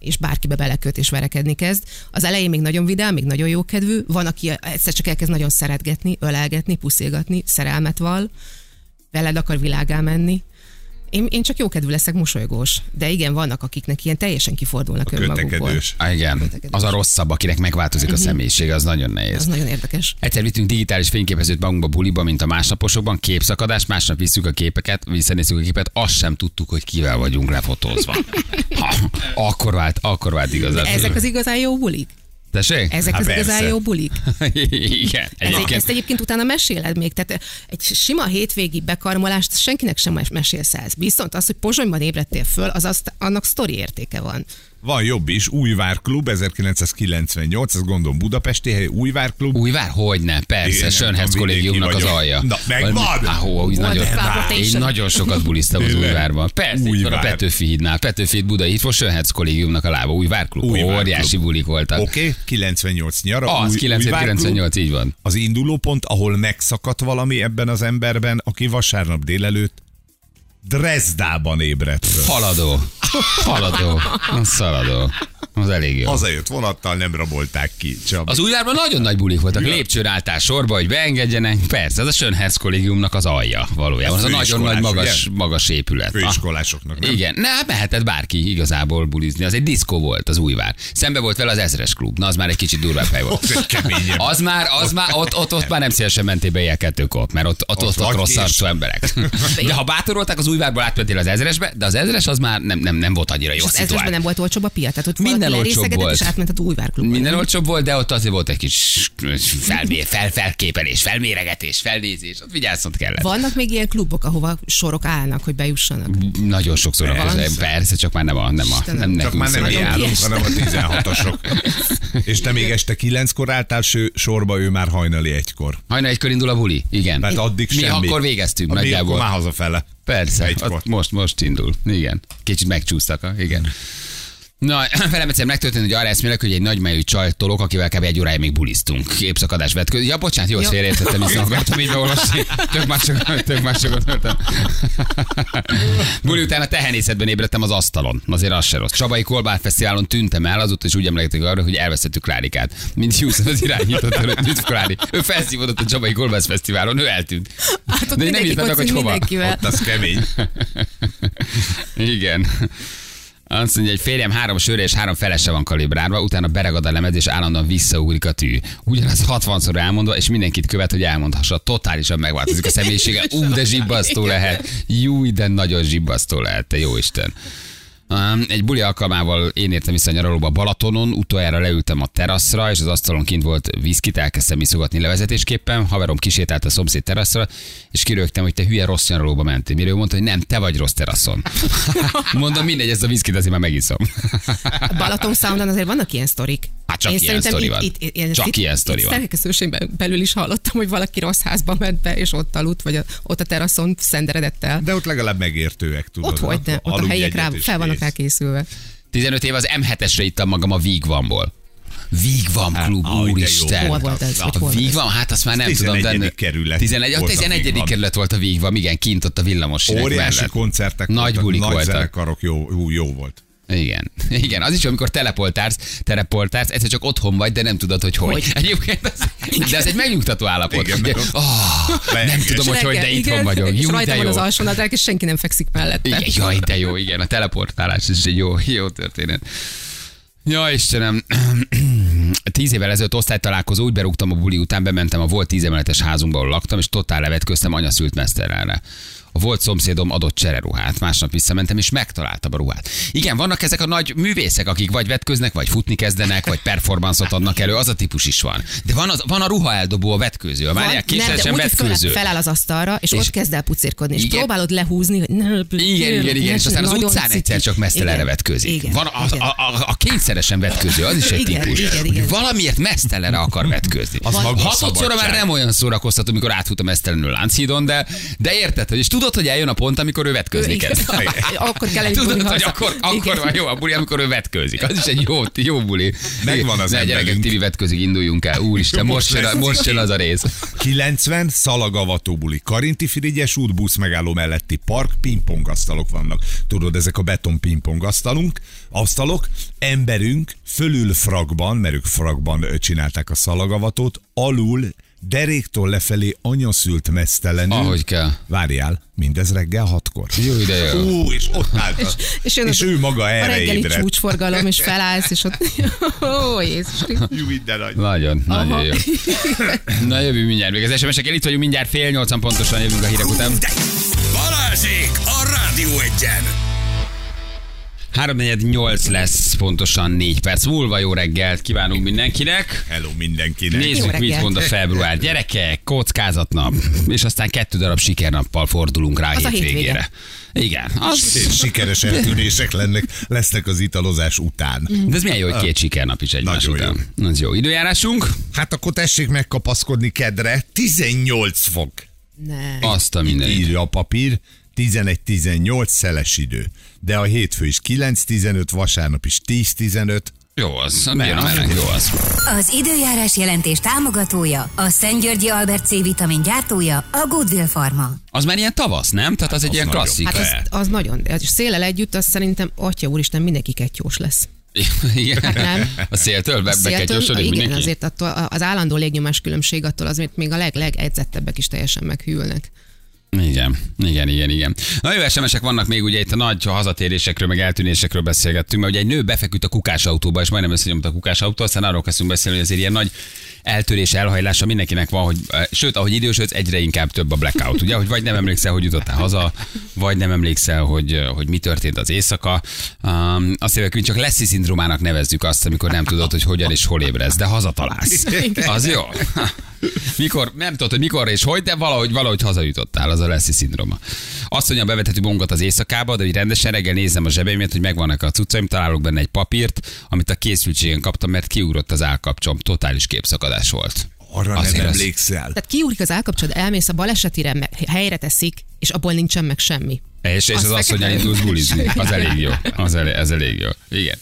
és bárkibe beleköt és verekedni kezd. Az elején még nagyon vidám, még nagyon jókedvű, van, aki egyszer csak elkezd nagyon szeretgetni, ölelgetni, puszilgatni, szerelmet val, veled akar világá menni. Én, én csak jókedvű leszek, mosolygós. De igen, vannak, akiknek ilyen teljesen kifordulnak önmagukból. Kötekedős. Ah, igen, az a rosszabb, akinek megváltozik a személyisége, az nagyon nehéz. Mhm. Az nagyon érdekes. Egyszer vittünk digitális fényképezőt magunkba buliba, mint a másnaposokban, képszakadás, másnap visszük a képeket, visszanézzük a képet, azt sem tudtuk, hogy kivel vagyunk lefotózva. Ha, akkor vált, akkor vált igazán. Ezek az igazán jó bulik? Tessék? Ezek Hát az igazán jó bulik? Igen. Ez, Egyébként, ezt egyébként utána meséled még, tehát egy sima hétvégi bekarmolást senkinek sem mesélsz el. Viszont az, hogy Pozsonyban ébredtél föl, az azt, annak sztori értéke van. Van jobb is, Újvárklub 1998, ez gondolom budapesti hely, Újvárklub. Újvár? Hogyne, persze, Igen, Sönhetsz nem kollégiumnak az alja. Na, megvan! Ah, hó, úgy nagyon, én nagyon sokat buliztam az? Újvárban. Persze, van a Újvár. Petőfi hídnál. Petőfi híd Budai, itt volt Sönhetsz kollégiumnak a lába. Újvárklub. Újvárklub. Óriási bulik voltak. Oké, okay, 98 nyara. Az, Új- 98, Újvárklub. 98, így van. Az indulópont, ahol megszakadt valami ebben az emberben, aki vasárnap délelőtt Dresdában ébredt. Haladó. Haladó. Szaladó. Az elég jó. Hazajött vonattal, nem rabolták ki. Csak Az újvárban nagyon nagy bulik voltak. Lépcsőn álltál sorba, hogy beengedjenek. Persze, ez a Sönherz kollégiumnak az alja valójában. Az a nagyon nagy magas, ugye? magas épület. Ah. főiskolásoknak, nem? Igen, ne, mehetett bárki igazából bulizni. Az egy diszkó volt az újvár. Szembe volt vele az ezres klub. Na, az már egy kicsit durvább hely volt. Az már, az már, ott, ott, ott már nem szívesen mentél be ilyen kettőkor, mert ott, ott, ott, ott, rossz arcú emberek. De ha bátorolták az újvárból átmentél az ezresbe, de az ezres az már nem, nem, nem volt annyira jó És az ezresben nem volt olcsóbb a piac, tehát ott Minden olcsóbb volt. és átment az újvárklubba. Minden olcsóbb volt, de ott azért volt egy kis felmé, fel, felképelés, felméregetés, felnézés, ott vigyáznod kellett. Vannak még ilyen klubok, ahova sorok állnak, hogy bejussanak? Nagyon sokszor Persze. persze, persze, csak már nem a, nem a, nem Csak már nem mi állunk, hanem a 16-osok. És te még este kilenckor álltál ső, sorba, ő már hajnali egykor. Hajnal egykor indul a buli, igen. Mert addig Mi semmi. akkor végeztünk akkor nagyjából. már hazafele. Persze, most, most indul. Igen. Kicsit megcsúsztak, a- igen. Na, velem egyszer megtörtént, hogy arra eszmélek, hogy egy nagymájú csaj tolok, akivel kb. egy órája még bulisztunk. Képszakadás vetkő. Ja, bocsánat, jó, félreértettem, hiszen akartam így beolvasni. Tök másokat, tök másokat hörtem. Buli után a tehenészetben ébredtem az asztalon. Azért az se rossz. Csabai Kolbár Fesztiválon tűntem el, azóta is úgy emlékeztek arra, hogy elvesztettük Klárikát. Mint Houston az irányított előtt, Üdv Klári. Ő felszívódott a Csabai Kolbár Fesztiválon, ő eltűnt. Hát ott De nem írtam meg, hogy hova. Ott az kemény. Igen. Azt mondja, hogy férjem három sörre és három felese van kalibrálva, utána beregad a lemez, és állandóan visszaugrik a tű. Ugyanaz 60-szor elmondva, és mindenkit követ, hogy elmondhassa. Totálisan megváltozik a személyisége. Ú, de zsibbasztó lehet. Jú, de nagyon zsibbasztó lehet, te jó Isten. Egy buli alkalmával én értem vissza a nyaralóba Balatonon, utoljára leültem a teraszra, és az asztalon kint volt viszkit, elkezdtem iszogatni levezetésképpen, haverom kisétált a szomszéd teraszra, és kirögtem, hogy te hülye rossz nyaralóba mentél. Mire ő mondta, hogy nem, te vagy rossz teraszon. Mondom, mindegy, ezt a viszkit azért már megiszom. Balaton Soundon azért vannak ilyen sztorik. Hát csak Én ilyen sztori itt- van. Itt, itt, Csak itt, ilyen sztori van. szerkesztőségben belül is hallottam, hogy valaki rossz házba ment be, és ott aludt, vagy a, ott a teraszon szenderedett el. De ott legalább megértőek, tudod. Ott hogy ne, ott a Aludj helyiek rá, fel vannak rá készülve. 15 év az M7-esre ittam magam a Vigvamból. Vigvam klub, ah, úristen. Hol volt ez? Hol? Vigvam, hát azt már nem tudom. 11. De kerület 11, a volt a 11. Vigvam. kerület volt a Vigvam, igen, kint ott a villamos Óriási koncertek Nagy voltak, bulik nagy voltak. zenekarok, jó, jó, jó volt. Igen. Igen, az is, amikor telepoltársz, telepoltársz, egyszer csak otthon vagy, de nem tudod, hogy hogy. Hogy? Egyébként az, de ez egy megnyugtató állapot. Igen, Ugye, oh, nem Lehetős. tudom, hogy hogy, de itthon igen, vagyok. És Jó, rajta de van jó. az alsónadrág, és senki nem fekszik mellette. Igen, jaj, de jó, igen, a teleportálás is egy jó, jó történet. Ja, Istenem, tíz évvel ezelőtt osztálytalálkozó, úgy berúgtam a buli után, bementem a volt tíz emeletes házunkba, ahol laktam, és totál levetköztem anya szült meszterelre. A volt szomszédom adott csereruhát, másnap visszamentem, és megtaláltam a ruhát. Igen, vannak ezek a nagy művészek, akik vagy vetköznek, vagy futni kezdenek, vagy performanszot adnak elő, az a típus is van. De van, az, van a ruha eldobó, a vetkőző, a úgy, hogy fel, vetkőző. feláll az asztalra, és, És- ott kezd el pucérkodni, és Igen. próbálod lehúzni, hogy ne, Igen, igen, igen, és aztán az utcán egyszer csak mesztelenre vetkőzik. igen, Van a, a, a, a kényszeresen vetkőző, az is egy Igen, típus. igen, hogy igen. Valamiért mesztelenre akar vetkőzni. Hatodszorra már nem olyan szórakoztató, mikor átfut a mesztelenül Lánchídon, de, de érted, hogy és tudod, hogy eljön a pont, amikor ő vetkőzni kezd. Akkor kell elindulni Tudod, hogy akkor, akkor van jó a buli, amikor ő vetkőzik. Az is egy jó, jó buli. Megvan az Ne, gyerekek. Tibi vetközik, induljunk el. Úristen, most, Most jön, most jön az a rész. 90 szalagavató buli. Karinti Frigyes út busz megálló melletti park pingpongasztalok vannak. Tudod, ezek a beton pingpongasztalunk, asztalok, emberünk fölül frakban, mert ők frakban csinálták a szalagavatót, alul deréktól lefelé anyaszült mesztelenül. Ahogy kell. Várjál, mindez reggel hatkor. Jó ide jó. Ú, és ott állt. És, És, jön és ő maga a erre reggeli ébredt. csúcsforgalom, és felállsz, és ott... Ó, Jézus. Jó, minden nagy. Nagyon, nagyon Aha. jó. Na jövünk mindjárt. Még az SMS-ekkel itt vagyunk mindjárt fél nyolcan pontosan jövünk a hírek után. Balázsék a Rádió Egyen! 348 lesz pontosan 4 perc múlva. Jó reggelt kívánunk mindenkinek. Hello mindenkinek. Nézzük, Jó mit mond a február. Gyerekek, kockázatnap, és aztán kettő darab sikernappal fordulunk rá a Az a hétvégére. hétvége. Igen, az, És sikeres eltűnések lennek, lesznek az italozás után. de ez milyen jó, hogy két sikernap is egymás Nagyon után. Az jó. Időjárásunk? Hát akkor tessék megkapaszkodni kedre. 18 fok. Ne. Azt a mindenit. Írja a papír. 11-18 szeles idő. De a hétfő is 9-15, vasárnap is 10-15. Jó az, a meleg, jó az. Az időjárás jelentés támogatója, a Szent Györgyi Albert C vitamin gyártója, a Goodwill Pharma. Az már ilyen tavasz, nem? Tehát az egy az ilyen nagyon. klasszik. Hát az, az nagyon, az széllel együtt, az szerintem, atya úristen, mindenki kettős lesz. Igen. Hát nem. A széltől be, Széltől- beketyosodik igen, mindenki? azért attól, az állandó légnyomás különbség attól azért még a leg, legedzettebbek is teljesen meghűlnek. Igen, igen, igen, igen. Na jó SMS-ek vannak még, ugye itt a nagy hazatérésekről, meg eltűnésekről beszélgettünk, mert ugye egy nő befeküdt a kukásautóba, és majdnem összenyomta a kukásautó, aztán arról kezdtünk beszélni, hogy azért ilyen nagy eltörés, elhajlása mindenkinek van, hogy eh, sőt, ahogy idősödsz, egyre inkább több a blackout, ugye, hogy vagy nem emlékszel, hogy jutottál haza, vagy nem emlékszel, hogy, eh, hogy mi történt az éjszaka. Um, azt mondjuk, hogy csak Leszi szindrómának nevezzük azt, amikor nem tudod, hogy hogyan és hol ébredsz, de hazatalálsz. Az jó. Mikor, nem tudod, hogy mikor és hogy, de valahogy, valahogy hazajutottál, az a Leszi szindróma. Azt mondja, bevethető magunkat az éjszakába, de hogy rendesen reggel nézem a zsebeimet, hogy megvannak a cuccaim, találok benne egy papírt, amit a készültségen kaptam, mert kiugrott az állkapcsom. Totális képszakadás volt. Arra Azért nem az- emlékszel. Tehát kiúrik az állkapcsolod, elmész a balesetire, helyre teszik, és abból nincsen meg semmi. És, és az Azt asszonyal fekete- indult bulizni. Az elég jó. Az elég, ez elég jó. Igen.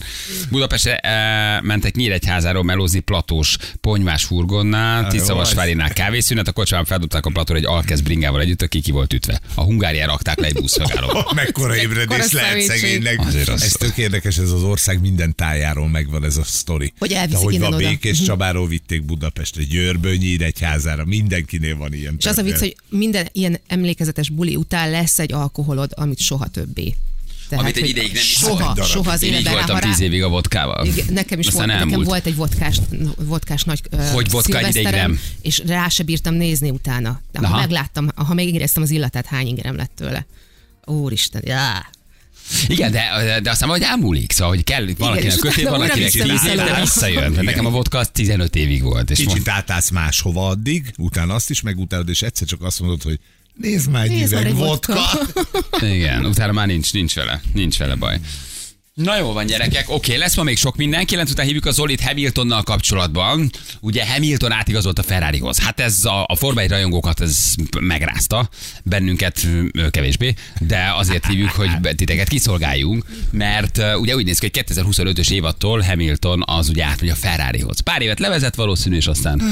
Budapestre e, mentek Nyíregyházáról melózni platós ponyvás furgonnál, Tiszavasvárinál kávészünet, a kocsmában feldobták a platóra egy alkesz bringával együtt, aki ki volt ütve. A Hungáriára rakták le egy buszmegállóba. Mekkora ébredés lehet szegénynek. Azért az- Ez tök érdekes, ez az ország minden tájáról megvan ez a sztori. Hogy elviszik hogy innen van oda. Békés Mhm. Csabáról vitték Budapestre, Győrből Nyíregyházára, mindenkinél van ilyen. És az a vicc, hogy minden ilyen emlékezetes buli után lesz egy alkoholod, amit soha többé. Tehát, Amit egy ideig nem is soha, volt. soha az Én így életben. voltam ha rá- tíz évig a vodkával. Igen, nekem is Aztán volt, nekem volt egy vodkás, vodkás nagy Hogy vodka egy ideig nem? És rá se bírtam nézni utána. De ha Aha. megláttam, ha megéreztem az illatát, hány ingerem lett tőle. Úristen, já. Igen, de, de aztán valahogy elmúlik, szóval, hogy kell valakinek kötél, utána van, újra akinek 10 év, de visszajön. Mert Igen. nekem a vodka az 15 évig volt. És Kicsit most, átállsz máshova addig, utána azt is megutálod, és egyszer csak azt mondod, hogy nézd már egy Nézd már üveg egy vodka. vodka. igen, utána már nincs, nincs vele, nincs vele baj. Na jó van, gyerekek, oké, lesz ma még sok minden. Kilenc után hívjuk a Zolit Hamiltonnal kapcsolatban. Ugye Hamilton átigazolt a Ferrarihoz. Hát ez a, a Forma 1 rajongókat ez megrázta, bennünket kevésbé, de azért hívjuk, hogy titeket kiszolgáljunk, mert ugye úgy néz ki, hogy 2025-ös évattól Hamilton az ugye átmegy a Ferrarihoz. Pár évet levezet valószínű, és aztán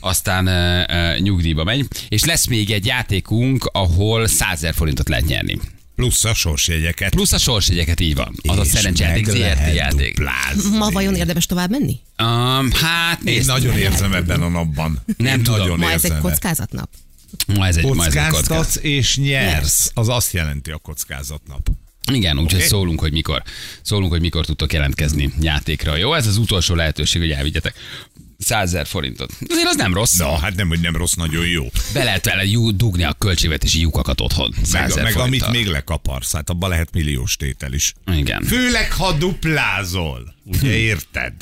aztán ö, nyugdíjba megy. És lesz még egy játékunk, ahol 100 000 forintot lehet nyerni. Plusz a sorsjegyeket. Plusz a sorsjegyeket így van. Az a És szerencsejáték meg ZRT játék. duplázni. Ma vajon érdemes tovább menni? Um, hát Én nézd, nagyon érzem ebben a napban. Nem Én tudom. Nagyon Ma ez egy kockázatnap. ma ez egy, ma ez egy kockázat. És nyersz. Az azt jelenti a kockázatnap. Igen, úgyhogy Oké. szólunk, hogy mikor. Szólunk, hogy mikor tudtok jelentkezni játékra. Jó, ez az utolsó lehetőség, hogy elvigyetek 100 000 forintot. Azért az nem rossz. Na, hát nem, hogy nem rossz, nagyon jó. Be lehet vele dugni a költségvetési lyukakat otthon. 100 Meg, 000 meg amit még lekaparsz, hát abban lehet milliós tétel is. Igen. Főleg, ha duplázol. Ugye érted?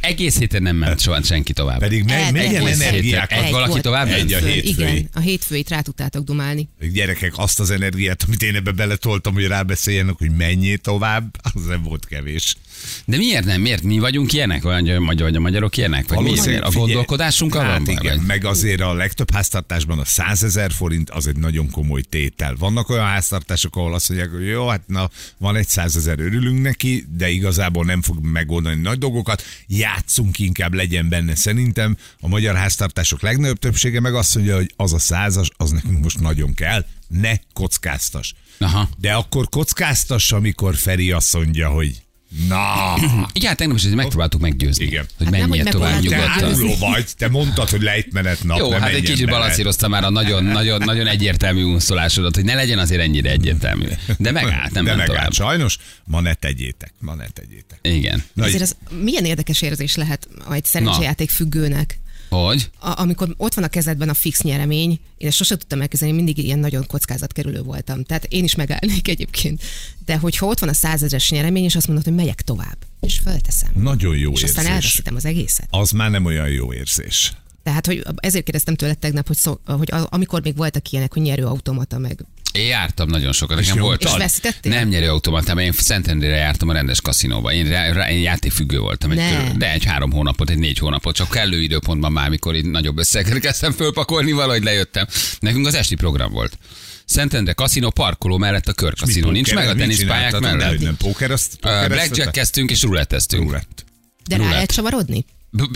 Egész héten nem ment soha senki tovább. Pedig me- milyen energiák Egy valaki volt. tovább Egy a Hétfő, hétfői. Igen, a hétfőit rá tudtátok dumálni. Gyerekek, azt az energiát, amit én ebbe beletoltam, hogy rábeszéljenek, hogy menjél tovább, az nem volt kevés. De miért nem? Miért mi vagyunk ilyenek? Vagy, vagy, vagy a magyarok ilyenek? Vagy miért? miért? A figyelj, gondolkodásunkkal hát van? igen, vagy? meg azért a legtöbb háztartásban a 100 ezer forint az egy nagyon komoly tétel. Vannak olyan háztartások, ahol azt mondják, hogy jó, hát na, van egy 100 ezer, örülünk neki, de igazából nem fog megoldani nagy dolgokat, játszunk inkább, legyen benne. Szerintem a magyar háztartások legnagyobb többsége meg azt mondja, hogy az a százas, az nekünk most nagyon kell, ne kockáztas. Aha. De akkor kockáztass, amikor Feri azt mondja, hogy na, Igen, hát tegnap is megpróbáltuk meggyőzni, Igen. hogy Hát menjél hogy tovább te nyugodtan. áruló vagy, te mondtad, hogy lejtmenet nap, Jó, hát egy kicsit bele. balancíroztam már a nagyon, nagyon, nagyon egyértelmű unszolásodat, hogy ne legyen azért ennyire egyértelmű. De megállt, nem De ment megállt. tovább. Sajnos, ma ne tegyétek, ma ne tegyétek. Igen. Na, Ezért az milyen érdekes érzés lehet egy szerencsejáték függőnek, Hogy? a, amikor ott van a kezedben a fix nyeremény, én ezt sosem tudtam elkezdeni, mindig ilyen nagyon kockázatkerülő voltam. Tehát én is megállnék egyébként. De hogyha ott van a százezres nyeremény, és azt mondod, hogy megyek tovább, és fölteszem. Nagyon jó és aztán érzés. elveszítem az egészet. Az már nem olyan jó érzés. Tehát, hogy ezért kérdeztem tőled tegnap, hogy, szó, hogy amikor még voltak ilyenek, hogy nyerőautomata meg. Én jártam nagyon sokat, nekem volt. És veszítettél? Nem nyerő automatában, én Szentendrére jártam a rendes kaszinóba. Én, rá, rá, én játékfüggő voltam, egy, de egy három hónapot, egy négy hónapot, csak kellő időpontban már, mikor itt nagyobb összeget kezdtem fölpakolni, valahogy lejöttem. Nekünk az esti program volt. Szentendre kaszinó, parkoló mellett a körkaszinó. Nincs meg a teniszpályák mellett. hogy nem póker, azt Uh, pókereztetek? Blackjack kezdtünk és ruletteztünk. Roulette. De rá lehet csavarodni?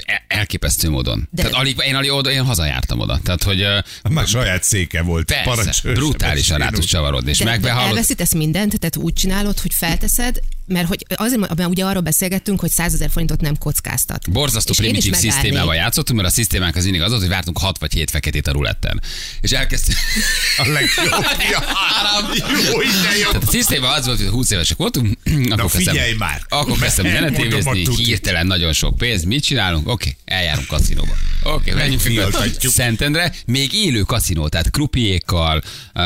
E- Elképesztő módon. De- Tehát alig, én, alig oda, én hazajártam oda. Tehát, hogy ö, Már saját széke volt. persze, brutálisan rá tudsz csavarodni. És megbehallod, elveszítesz mindent, tehát úgy csinálod, hogy felteszed, mert hogy azért, mert ugye arról beszélgettünk, hogy 100 ezer forintot nem kockáztat. Borzasztó És primitív szisztémával játszottunk, mert a szisztémánk az mindig az volt, hogy vártunk 6 vagy 7 feketét a ruletten. És elkezdtünk. A legjobb. Jó. Tehát a szisztéma az volt, hogy 20 évesek voltunk, akkor figyelj kezdtem, már! Akkor kezdtem zenetévézni, hirtelen nagyon sok pénz, mit csinálunk? Oké, eljárunk kaszinóba. Oké, okay, menjünk. Szentendre, még élő kaszinó, tehát krupiékkal, uh,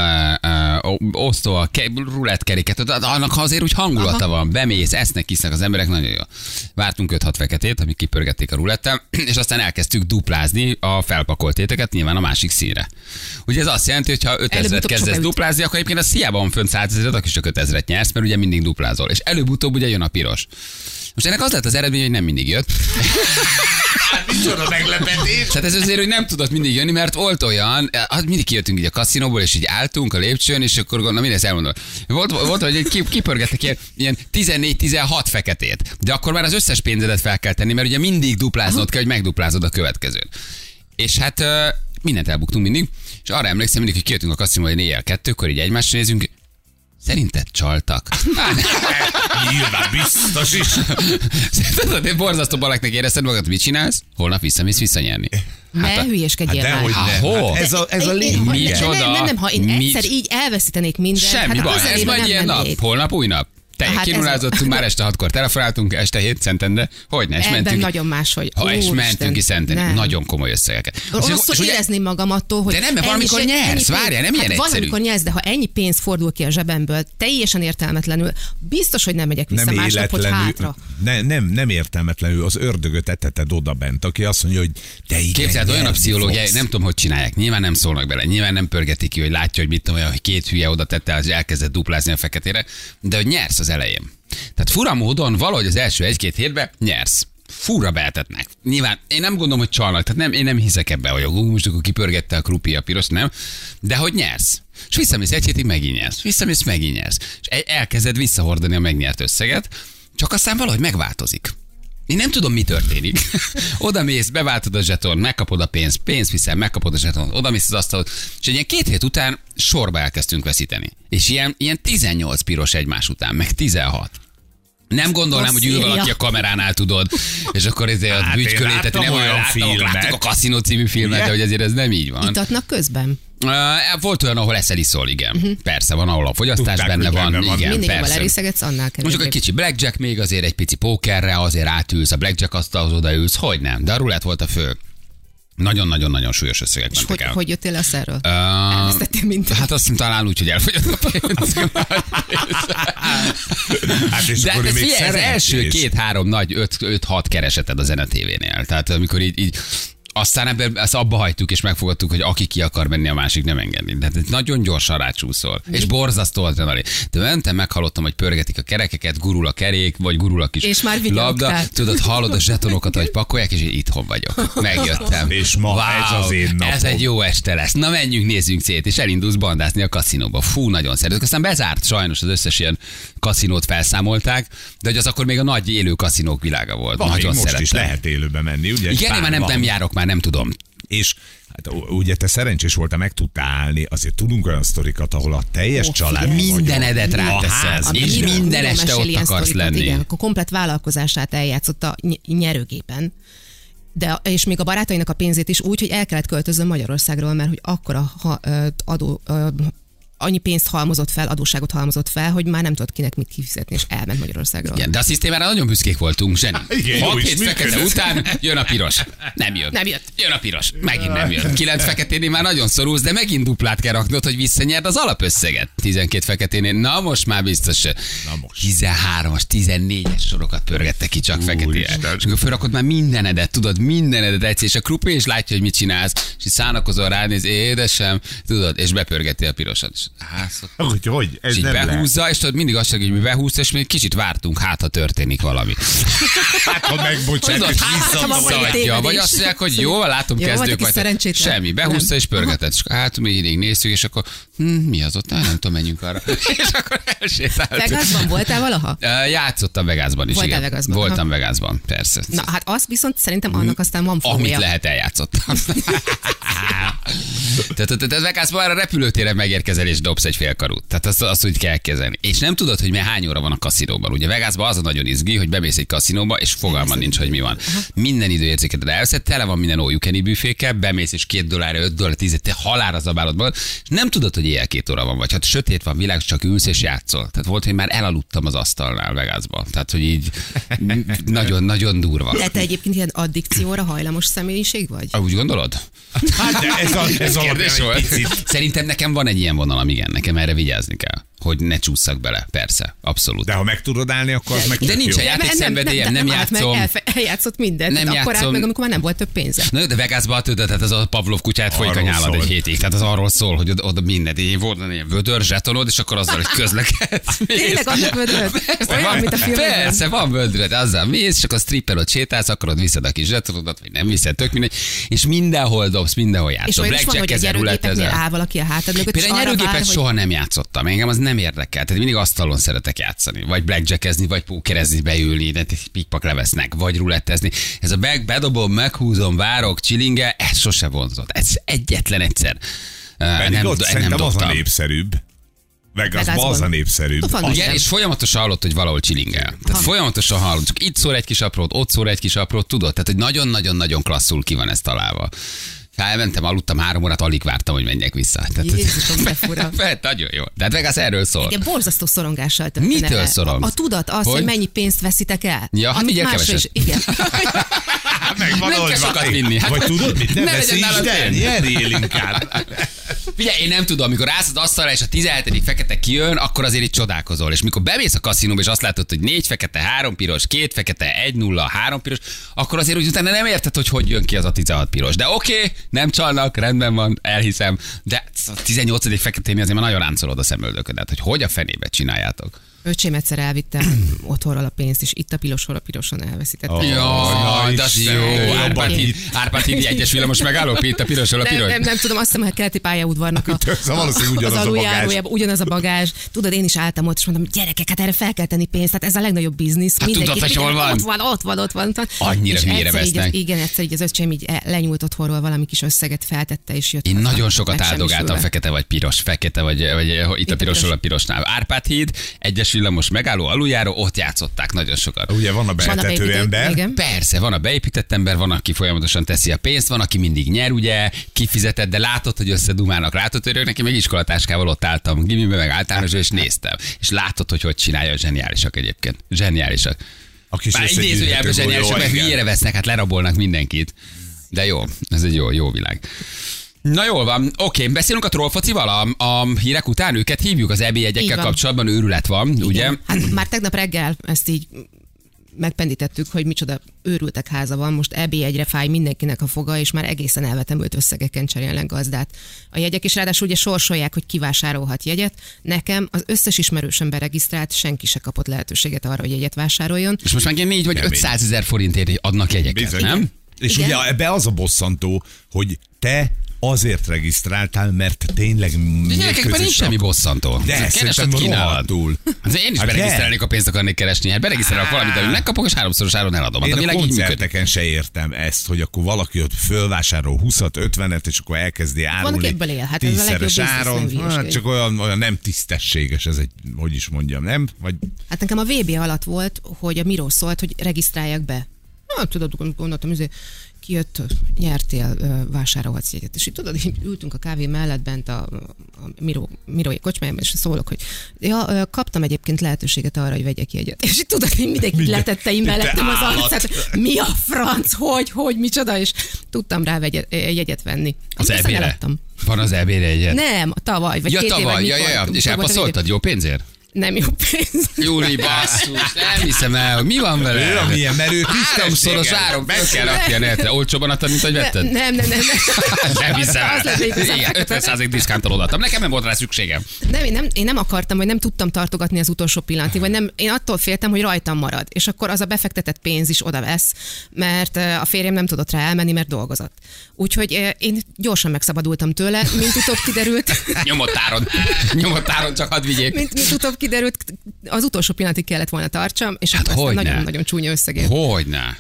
uh, osztóval, ke- rulettkeréket, annak azért úgy hangulata van, bemész, esznek, isznek az emberek, nagyon jó. Vártunk 5-6 feketét, amik kipörgették a rulettel, és aztán elkezdtük duplázni a felpakolt éteket nyilván a másik színre. Ugye ez azt jelenti, hogy ha 5000-et Előbb-utóbb kezdesz duplázni, akkor egyébként a hiába van fönt 100 ezeret, akkor is csak 5000-et nyersz, mert ugye mindig duplázol. És előbb-utóbb ugye jön a piros. Most ennek az lett az eredmény, hogy nem mindig jött. Hát micsoda meglepetés. Tehát ez azért, hogy nem tudott mindig jönni, mert volt olyan, hát mindig kijöttünk így a kaszinóból, és így álltunk a lépcsőn, és akkor gondolom, mindezt elmondom. Volt, volt hogy egy ki- kipörgettek ilyen, ilyen 14-16 feketét, de akkor már az összes pénzedet fel kell tenni, mert ugye mindig dupláznod kell, hogy megduplázod a következőt. És hát mindent elbuktunk mindig, és arra emlékszem mindig, hogy kijöttünk a kaszinóból, hogy éjjel kettőkor így egymásra nézünk, Szerinted csaltak? Nyilván biztos is. Tudod, én borzasztó balaknak érezted magad, mit csinálsz? Holnap visszamész visszanyerni. Ne Hát a- hülyeskedjél Hát már. Hát hol? Hát ez a, ez a Én- lényeg. Micsoda? Nem, nem, nem, ha én Mi- egyszer így elveszítenék mindent, Semmi hát baj, ez majd ilyen nap. Holnap új nap. Te Hát hát ez már este hatkor, telefonáltunk, este hét Szentendre. Hogy ne, és Ebben mentünk. nagyon máshogy. Ha, és mentünk ki Szentendre. Nagyon komoly összegeket. Rosszul és ugye- érezném magam attól, hogy De nem, mert valamikor se- nyersz, ennyi pénz- várjál, nem ilyen hát egyszerű. Valamikor nyersz, de ha ennyi pénz fordul ki a zsebemből, teljesen értelmetlenül, biztos, hogy nem megyek vissza nem másnap, hogy hátra. ne, nem, nem értelmetlenül az ördögöt eteted oda bent, aki azt mondja, hogy te igen, Képzeld, olyan a nyerni pszichológia, fogsz. nem tudom, hogy csinálják. Nyilván nem szólnak bele, nyilván nem pörgetik ki, hogy látja, hogy mit tudom, hogy két hülye oda tette, az elkezdett duplázni a feketére, de hogy nyersz az elején. Tehát fura módon valahogy az első egy-két hétben nyersz. Fura behetetnek. Nyilván én nem gondolom, hogy csalnak, tehát nem, én nem hiszek ebbe, hogy ú, most akkor kipörgette a krupi a piros, nem. De hogy nyersz. És visszamész egy hétig, megint nyersz. Visszamész, megint nyersz. És el- elkezded visszahordani a megnyert összeget, csak aztán valahogy megváltozik. Én nem tudom, mi történik. Oda mész, beváltod a zseton, megkapod a pénzt, pénzt viszel, megkapod a zseton, oda mész az asztalot, és egy ilyen két hét után sorba elkezdtünk veszíteni. És ilyen, ilyen 18 piros egymás után, meg 16. Nem gondolnám, hogy ül valaki a kameránál, tudod, és akkor ezért a Hát én bügykölé, tehát láttam nem olyan filmet. Láttuk a Casino című filmet, de hogy azért ez nem így van. Itatnak közben? Uh, volt olyan, ahol eszel iszol, igen. Mhm. Persze, van, ahol a fogyasztás Tudták, benne van, benne van. igen, Mindig, persze. erészegetsz, annál Most kevésbé. akkor egy kicsi blackjack még, azért egy pici pókerre, azért átülsz, a blackjack asztalhoz odaülsz, hogy nem, de a rulett volt a fő. Nagyon-nagyon-nagyon súlyos összegek És hogy, el. hogy jöttél? Ö, Elvesztettél mindent. Hát azt hiszem, talán úgy, hogy elfogyott a pénz. Hát és De akkor hát ez, még figyelj, az első két-három nagy, öt-hat kereseted a Zene TV-nél. Tehát amikor így, így aztán ebben ezt abba hagytuk, és megfogadtuk, hogy aki ki akar menni, a másik nem engedni. Tehát ez nagyon gyorsan rácsúszol. És borzasztó adrenalin. De mentem, meghallottam, hogy pörgetik a kerekeket, gurul a kerék, vagy gurul a kis És már labda. vigyorogtál. Tudod, hallod a zsetonokat, hogy pakolják, és így itthon vagyok. Megjöttem. És ma ez az én napom. Ez egy jó este lesz. Na menjünk, nézzünk szét, és elindulsz bandázni a kaszinóba. Fú, nagyon szeretük. Aztán bezárt sajnos az összes ilyen kaszinót felszámolták, de hogy az akkor még a nagy élő kaszinók világa volt. Van, nagyon most szerettem. is lehet élőbe menni, ugye? Igen, én már nem, nem járok, már nem tudom. És hát, ugye te szerencsés voltál, meg tudtál állni, azért tudunk olyan sztorikat, ahol a teljes Ó, család. Mindenedet A ráteszel, házban. és minden Miró este ott akarsz sztorikat, lenni. Igen, akkor komplet vállalkozását eljátszotta ny- nyerőgépen. De, és még a barátainak a pénzét is úgy, hogy el kellett költözön Magyarországról, mert hogy akkora ha, adó, annyi pénzt halmozott fel, adósságot halmozott fel, hogy már nem tudott kinek mit kifizetni, és elment Magyarországról. Igen, de a szisztémára nagyon büszkék voltunk, Zseni. Igen, jó Hat hét fekete után jön a piros. Nem jött. Nem jött. Jön a piros. Megint nem jött. Kilenc feketénél már nagyon szorulsz, de megint duplát kell raknod, hogy visszanyerd az alapösszeget. 12 feketénél. Na most már biztos. Na most. 13-as, 14-es sorokat pörgettek ki csak feketére. És akkor felrakod már mindenedet, tudod, mindenedet egyszer, és a krupi is látja, hogy mit csinálsz, és szánakozol rád, néz, édesem, tudod, és bepörgeti a pirosat. És, hát, Hogy, hogy? Ez és nem lehet. behúzza, és tudod, mindig azt mondja, hogy mi behúzta, és még kicsit vártunk, hát ha történik valami. Hát, ha megbocsát, Tudod, és hát ha vissza- van valami visszaadja, tévedés. vagy azt mondják, hogy jó, látom, Jó, kezdők valaki vagy. Semmi, behúzta Nem. és pörgetett, és hát mi így néztük, és akkor hm, mi az ott? Nem tudom, menjünk arra. és akkor elsétáltunk. Vegasban voltál valaha? Játszottam Vegasban is, Voltál igen. Vegasban, Voltam aha. Vegasban, persze. Na hát azt viszont szerintem annak aztán van Amit fogja. lehet, eljátszottam. Tehát te, te Vegasban már a repülőtéren megérkezel és dobsz egy félkarút. Tehát azt, azt úgy kell kezelni. És nem tudod, hogy mi hány óra van a kaszinóban. Ugye Vegasban az a nagyon izgi, hogy bemész egy kaszinóba, és fogalma nincs, hogy mi van. Minden időérzéketed elveszed, tele van minden all büfékkel, bemész és két dollár, öt dollár, tíz, te halálra zabálod magad, és nem tudod, hogy éjjel két óra van, vagy hát sötét van, világ, csak ülsz és játszol. Tehát volt, hogy már elaludtam az asztalnál Vegasban. Tehát, hogy így nagyon-nagyon durva. De te egyébként ilyen addikcióra hajlamos személyiség vagy? Ah, Úgy gondolod? Hát de ez, a, ez Kérdés alapján volt. Szerintem nekem van egy ilyen vonalam, igen, nekem erre vigyázni kell, hogy ne csúszak bele, persze, abszolút. De ha meg tudod állni, akkor az meg De nincs jó. a játék szenvedélyem, nem, állt meg, játszom. elfe- eljátszott mindent. Nem akkor játszom. meg, amikor már nem volt több pénze. Na jó, de Vegasban tudod, tehát ez a Pavlov kutyát folyik a nyálad egy hétig. Tehát az arról szól, hogy oda, oda minden, így volt ilyen vödör, zsetonod, és akkor azzal, hogy közlekedsz. Tényleg annak? Persze, Olyan, van, mint a filmekben. persze, van vödröd, azzal mész, és akkor stripper ott sétálsz, akkor ott viszed a kis zsetonodat, vagy nem viszed, tök mindegy, és mindenhol dobsz, mindenhol És játszol. olyan is van, hogy a rulettezel. áll valaki a hátad mögött, és Például arra nyerőgépet soha nem játszottam, engem az nem érdekel. Tehát mindig asztalon szeretek játszani, vagy blackjackezni, vagy pókerezni, beülni, de pikpak levesznek, vagy rulettezni. Ez a bag, bedobom, meghúzom, várok, csilinge, ez sose vonzott. Ez egyetlen egyszer. Pedig nem, ott nem szerintem az a dobtam. népszerűbb. Vegasban Vegasban. az a népszerűbb. Az- Igen, és folyamatosan hallott, hogy valahol csilingel. Tehát folyamatosan hallod, csak itt szól egy kis aprót, ott szól egy kis aprót, tudod? Tehát, hogy nagyon-nagyon-nagyon klasszul ki van ez találva. Felmentem, aludtam három órát, alig vártam, hogy menjek vissza. Tehát, Jézusom, de fura. Nagyon jó. Tehát Vegas erről szól. Igen, borzasztó szorongással történne Mitől el. szorongsz? A, a tudat az, Hogy? hogy? mennyi pénzt veszitek el. Ja, hát másra keveset. Is, igen. Meg van Nem kell sokat vinni. Hát, Vagy tudod mit? Nem ne el, pénz. nyerjél inkább. Figyelj, én nem tudom, amikor állsz az asztalra, és a 17. fekete kijön, akkor azért itt csodálkozol. És mikor bemész a kaszinóba, és azt látod, hogy négy fekete, három piros, két fekete, egy nulla, három piros, akkor azért úgy utána nem érted, hogy hogy jön ki az a 16 piros. De oké, okay, nem csalnak, rendben van, elhiszem. De a 18. feketén azért már nagyon ráncolod a szemöldöködet, hogy hogy a fenébe csináljátok. Öcsém egyszer elvittem otthonról a pénzt, és itt a piros, hol a piroson elveszítette. Oh. Jaj, na de jó. Árpád híd. Árpád híd egyes villamos megálló, itt a pirosról a Nem, piros. nem, nem tudom, azt hiszem, hogy a keleti pályaudvarnak a, Szóval valószínűleg ugyanaz az a aluljárójában ugyanaz a bagázs. Tudod, én is álltam ott, és mondom, gyerekek, hát erre fel kell tenni pénzt, tehát ez a legnagyobb biznisz. Hát tudod, hogy hol van? Ott van, ott van, ott van. Ott van. Annyira hülyére egyszer így, vesznek. Igen, egyszer így az öcsém így e- lenyúlt otthonról valami kis összeget feltette, és jött Én nagyon sokat áldogáltam fekete vagy piros, fekete vagy, vagy itt a pirosról a pirosnál. Árpád híd, egyes villamos megálló, aluljáró, ott játszották nagyon sokat. Ugye van a a beépített- ember. Igen. Persze, van a beépített ember, van, aki folyamatosan teszi a pénzt, van, aki mindig nyer, ugye, kifizetett, de látod, hogy összedumálnak, látod, hogy neki meg iskolatáskával ott álltam, gimibe meg általánosban, és néztem. És látod, hogy hogy csinálja, zseniálisak egyébként. Zseniálisak. A kis Bár idézőjelben zseniálisak, mert hülyére vesznek, hát lerabolnak mindenkit. De jó, ez egy jó, jó világ. Na jól van, oké, beszélünk a trollfocival a, a hírek után, őket hívjuk az EB van. kapcsolatban, őrület van, ugye? Igen. Hát már tegnap reggel ezt így megpendítettük, hogy micsoda őrültek háza van, most EB egyre fáj mindenkinek a foga, és már egészen elvetemült összegeken cserélnek gazdát. A jegyek is ráadásul ugye sorsolják, hogy kivásárolhat jegyet. Nekem az összes ismerősöm beregisztrált, senki se kapott lehetőséget arra, hogy jegyet vásároljon. És most ilyen 4 vagy Kemény. 500 ezer forintért adnak jegyeket, Bizony. nem? És Igen. ugye ebbe az a bosszantó, hogy te azért regisztráltál, mert tényleg De gyerekekben nincs semmi bosszantó. De Ez szerintem keresed, kínálod. rohadtul. Hát én is Hát beregisztrálnék, de. a pénzt akarnék keresni. Hát beregisztrálok valamit, amit megkapok, és háromszoros áron eladom. Hát Én a a világ működik. koncerteken se értem ezt, hogy akkor valaki ott fölvásárol 20-at, 50-et, és akkor elkezdi árulni. ebből él, hát ez a legjobb tízszeres áron. Hát csak olyan, olyan nem tisztességes, ez egy, hogy is mondjam, nem? Vagy Hát nekem a VB alatt volt, hogy a Miró szólt, hogy regisztráljak be. Hát tudod, gondoltam, hogy kijött, nyertél, vásárolhatsz jegyet. És így tudod, így ültünk a kávé mellett bent a, a Miró, Mirói kocsmájában, és szólok, hogy ja, kaptam egyébként lehetőséget arra, hogy vegyek jegyet. És így tudod, hogy mindenki Minden- letette Te mellettem az arcát, mi a franc, hogy, hogy, micsoda, és tudtam rá vegyet, jegyet venni. Az eladtam. Van az EB-re egyet? Nem, tavaly, vagy Ja, két éve, tavaly, ja, mikor- ja, ja. És elpasszoltad jó pénzért? Nem jó pénz. Júli, basszus, nem hiszem el, mi van vele? Ő a milyen merő Háromszoros tisztességgel. áron fel kell rakni a netre. Olcsóban adtad, mint hogy vetted? Nem, nem, nem. nem. Nem hiszem Az lett el. Igen, fekete. 50% diszkánttal odaadtam. Nekem nem volt rá szükségem. Nem, én nem, én nem akartam, vagy nem tudtam tartogatni az utolsó pillanatig, vagy nem, én attól féltem, hogy rajtam marad, és akkor az a befektetett pénz is oda vesz, mert a férjem nem tudott rá elmenni, mert dolgozott. Úgyhogy én gyorsan megszabadultam tőle, mint utóbb kiderült, Nyomott áron. Nyomott áron, csak hadd vigyék. mint, mint utóbb kiderült, az utolsó pillanatig kellett volna tartsam, és Hát hogyne. nagyon-nagyon csúnya összegért. Hogyne.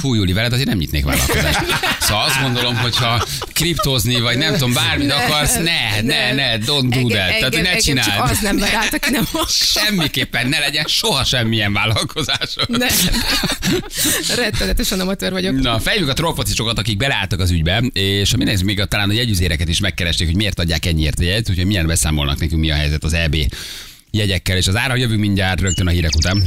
Fú, Júli, veled azért nem nyitnék vállalkozást. Szóval azt gondolom, hogyha kriptozni, vagy nem tudom, bármit Ne. akarsz, ne, ne, ne, don't do Engem- that. Tehát, engem- ne engem csináld. Csak az nem ver át, aki nem akar. Semmiképpen ne legyen soha semmilyen vállalkozásod. Nem. Rettenetesen amatőr vagyok. Na, fejlők a trollfocisokat, akik beleálltak az ügybe, és a mindenki még a, talán a jegyüzéreket is megkeresték, hogy miért adják ennyiért a jegyet, úgyhogy milyen beszámolnak nekünk, mi a helyzet az EB jegyekkel, és az ára jövünk mindjárt rögtön a hírek után.